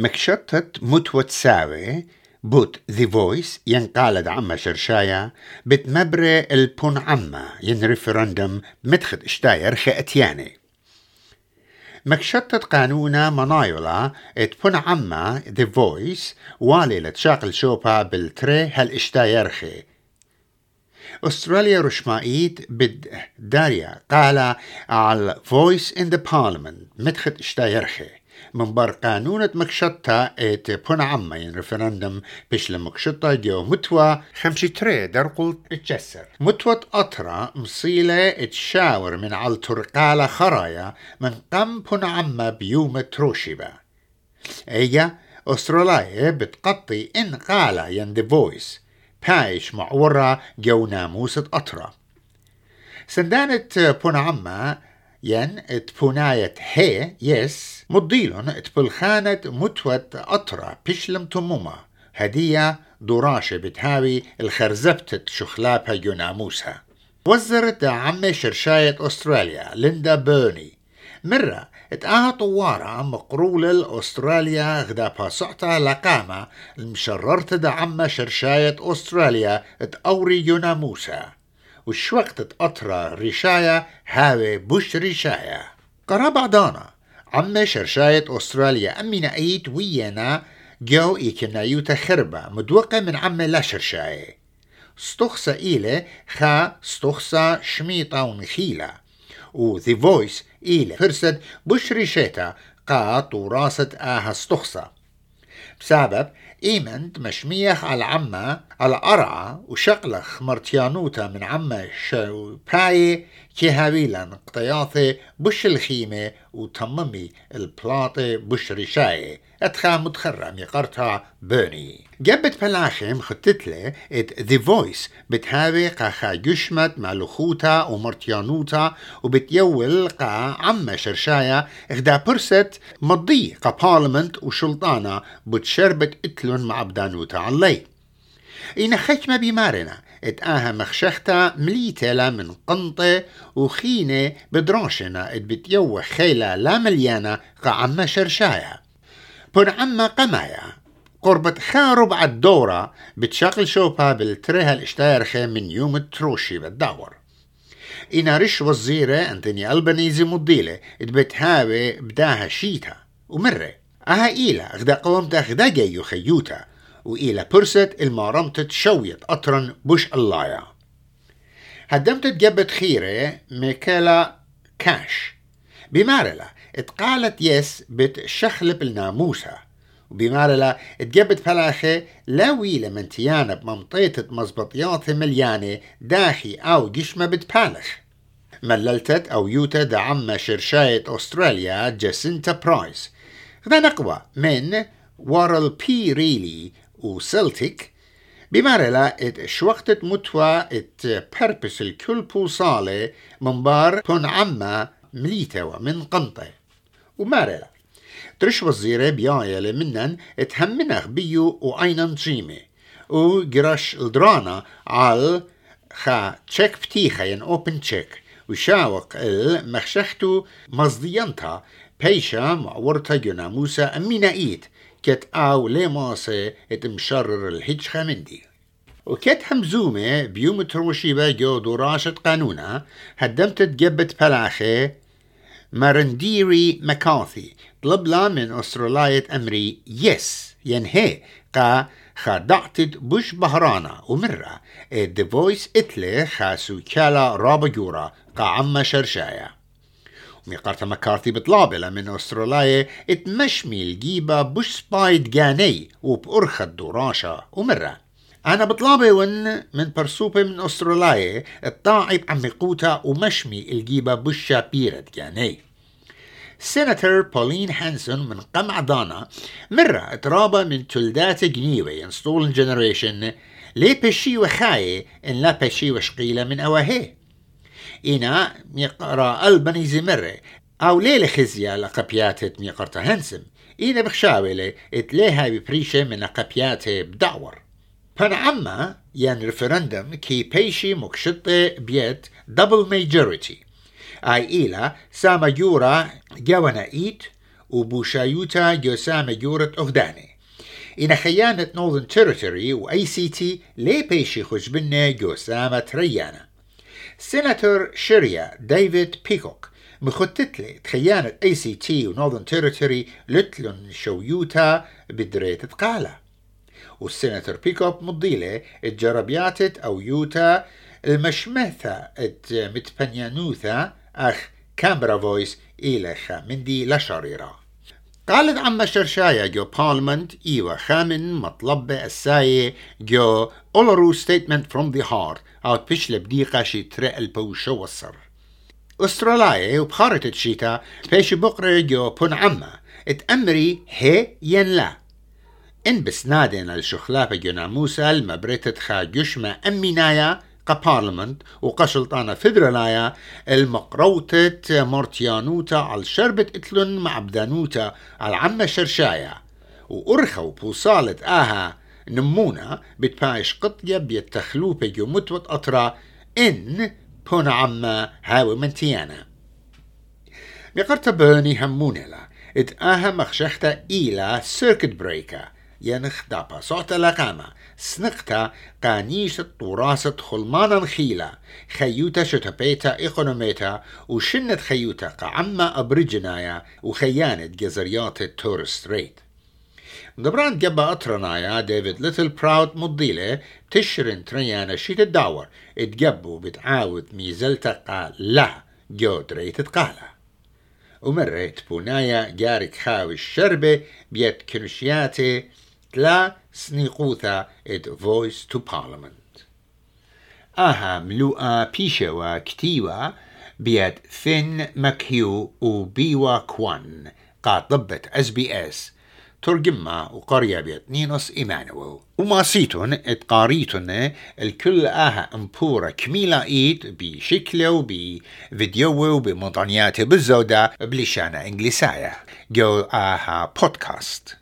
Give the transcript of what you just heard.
مكشطة متوت ساوي بوت ذي فويس ينقالد عما شرشايا بتمبري البون عما ين ريفرندم مدخد اشتاير خياتياني مكشطة قانونا منايولا ات بون عما ذي فويس والي لتشاقل شوبا بالتري هل اشتايرخي أستراليا رشمائيت بد داريا قال على فويس ان ذا بارلمنت مدخد اشتايرخي من بر قانونة مكشطة ات بون عمين ريفرندم بش لمكشطة جو متوى خمشي تري در قلت اتجسر متوى أطرا مصيلة اتشاور من على ترقالة خرايا من قم بون عما بيوم تروشيبا. ايا أستراليا بتقطي إن قالة ين دي فويس بايش معورة جو ناموسة أطرا. سندانة بون عما ين تبوناية هي يس مضيلون تبلخانة متوت أطرا بشلم تموما. هدية دراشة بتهاوي الخرزبتة شخلابها يناموسها وزرت عمي شرشاية أستراليا ليندا بيرني. مرة اتقاها طوارة مقرول الأستراليا غدا باسعتا لقامة المشررت دا عمة شرشاية أستراليا اتقوري يناموسها وش وقت تقطرة رشاية هاوي بوش رشاية. قرأ بعدانا. عم شرشاية أستراليا أمي نقيت ويانا جو إيكنا يوتا خربة مدوقة من عم لا شرشاية. ستخصة إيلة خا ستخصة شميطة ونخيلة. و ذي فويس إيلة فرسد بوش رشيتا قاط وراسة آها ستخصة بسبب إيمنت مشميخ على عمة على قرعة وشقلخ مرتيانوتا من عمة شو باي كهابيلا قطياثي بش الخيمة وتممي البلاطة بش رشاية. أتخا متخرم يقرتها بوني جبت بلاخم خطتلي ات ذي فويس بتهاوي قاخا جشمت مالوخوتا ومرتيانوتا وبتيول قا عم شرشايا إخدا برست مضي قا بارلمنت وشلطانة بتشربت اتلون مع بدانوتا علي. إن خشمة بمارنا اتآها مخشختا مليتة من قنطة وخينة بدراشنا إت بتيوه خيلة لا مليانة قا عم شرشايا. بن عما قمايا قربة خارب الدورة بتشغل شوبا بالتريها الاشتارخة من يوم التروشي بالدور إنا رش وزيرة أنتوني ألبانيزي مضيلة بتهاوي بداها شيتا ومرة. أها إيلا غدا قومتا غدا جايو خيوتا. وإيلا برست المارمت شويت أطرن بوش اللايا. هدمت جبت خيرة ميكالا كاش. بمارلا اتقالت يس بتشخلب الناموسة. وبمارلا اتجبت فلاخة لا ويلة من تيانا بممطيتة مزبطيات مليانة داخي أو جشمة بتبالخ مللتت أو يوتا دعم شرشاية أستراليا جاسنتا برايس. غدا نقوى من وارل بي ريلي وسلتيك بمارلا إت شوقتت متوى إت بيربس الكل بوصالة من بار بون عما مليتا ومن قنطة. ومارلا ترش وزيرة بيايا منن تهمنخ بيو وأينن جيمي وقرش الدرانا على خا تشيك بتيخا ين أوبن تشيك. وشاوق المخشختو مصديانتا بيشا معورتا جناموسا أمينا إيد كت آو ليماسة اتمشرر الهج خمندي وكت همزومة بيوم تروشيبا جو دراسة قانونا هدمت تجبت بلاخي مارنديري مكاثي. طلب لا من أسترالية أمري يس ينهي قا خدعتد بوش بهرانا ومرة. اد فويس إتلي خاسو كالا رابجورا قا عما شرشايا. وميقارتا مكارثي بطلابلة من أستراليا اتمشمي الجيبة بوش سبايد جاني وبأرخة دراشة ومرة. أنا بطلابي ون من برسوبة من أستراليا الطاعب عمي قوتا ومشمي الجيبة بوش شابيرة جاني. سيناتور بولين هانسون من قمع دانا مرة اترابى من تلدات جنيوي ان ستولن جنريشن لي بشي وخاي إن لا بشي وشقيلة من اواهي إنا ميقرا البنيزي مرة أو ليلة خزيا لقبيات ميقرتا هنسم. إنا بخشاولة اتليها ببريشة من قبيات بدعور. فان عما ين ريفرندم كي بيشي مكشطة بيت دبل ميجوريتي أي إيلا ساما يورا جوانا إيت وبوشايوتا جوسام جورة أغداني. إن خيانة نورثن تيريتوري وأي سي تي لي بيشي خجبنا جوسامة ريانا. سيناتور شيريا ديفيد بيكوك مخطط خيانة اي سي تي ونورثن تيريتوري لتلن شويوتا بدريت تقالة. والسيناتور بيكوب مضيلة الجربياتت أو يوتا المشمثة متبنيانوثا أخ كامبرا فويس إيلخا مندي لشريرة. قالت عم شرشايا جو بارلمنت إيوة خامن مطلب الساية جو أولرو ستيتمنت فروم ذا هارت أو بشل بديقة شي ترى البوشة وصر أستراليا وبخارة الشيتا بيش بقرة جو بون عما. اتأمري هي ين لا. إن بسنادن الشخلافة جو ناموسا المبرتت خا جشمة أمينايا. كبارلمنت وقشلطانة فدرالايا المقروتة مورتيانوتا على شربة اتلن مع بدانوتا على عمة شرشايا وأرخوا بوصالة آها نمونا بتبايش قطية بيتخلوبة جو متوت أطرا إن بون عما هاوي منتيانا. ميقرت بوني همونلا إت آها مخشختا إيلا سيركت بريكا. ينخدابا صوت لقامة سنقتا قانيش الطراسة خلمانا خيلا. خيوتا شتبيتا إيقونوميتا وشنت خيوتا قعما أبرجنايا. وخيانة جزريات التورست ريت. دبران جبا أطرنايا ديفيد ليتل براود مضيلة. تشرن تريانا شيت الدور اتجبو بتعاود ميزلتا لا. جو دريت تقالا. ومريت بونايا جارك خاوي الشربة. بيت كنشياتي. تلا سنيقوثا ات فويس تو بارلمنت. آها ملوءا بيشوا كتيوا بيد ثين مكيو وبيوا كوان قاطبة اس بي اس ترجمة وقرية بيت نينوس إيمانويل وما سيتون اتقاريتون الكل آها امبورة كميلة ايد بشكله وبفيديو وبمطانيات بالزودة بلشانة انجليساية جو آها بودكاست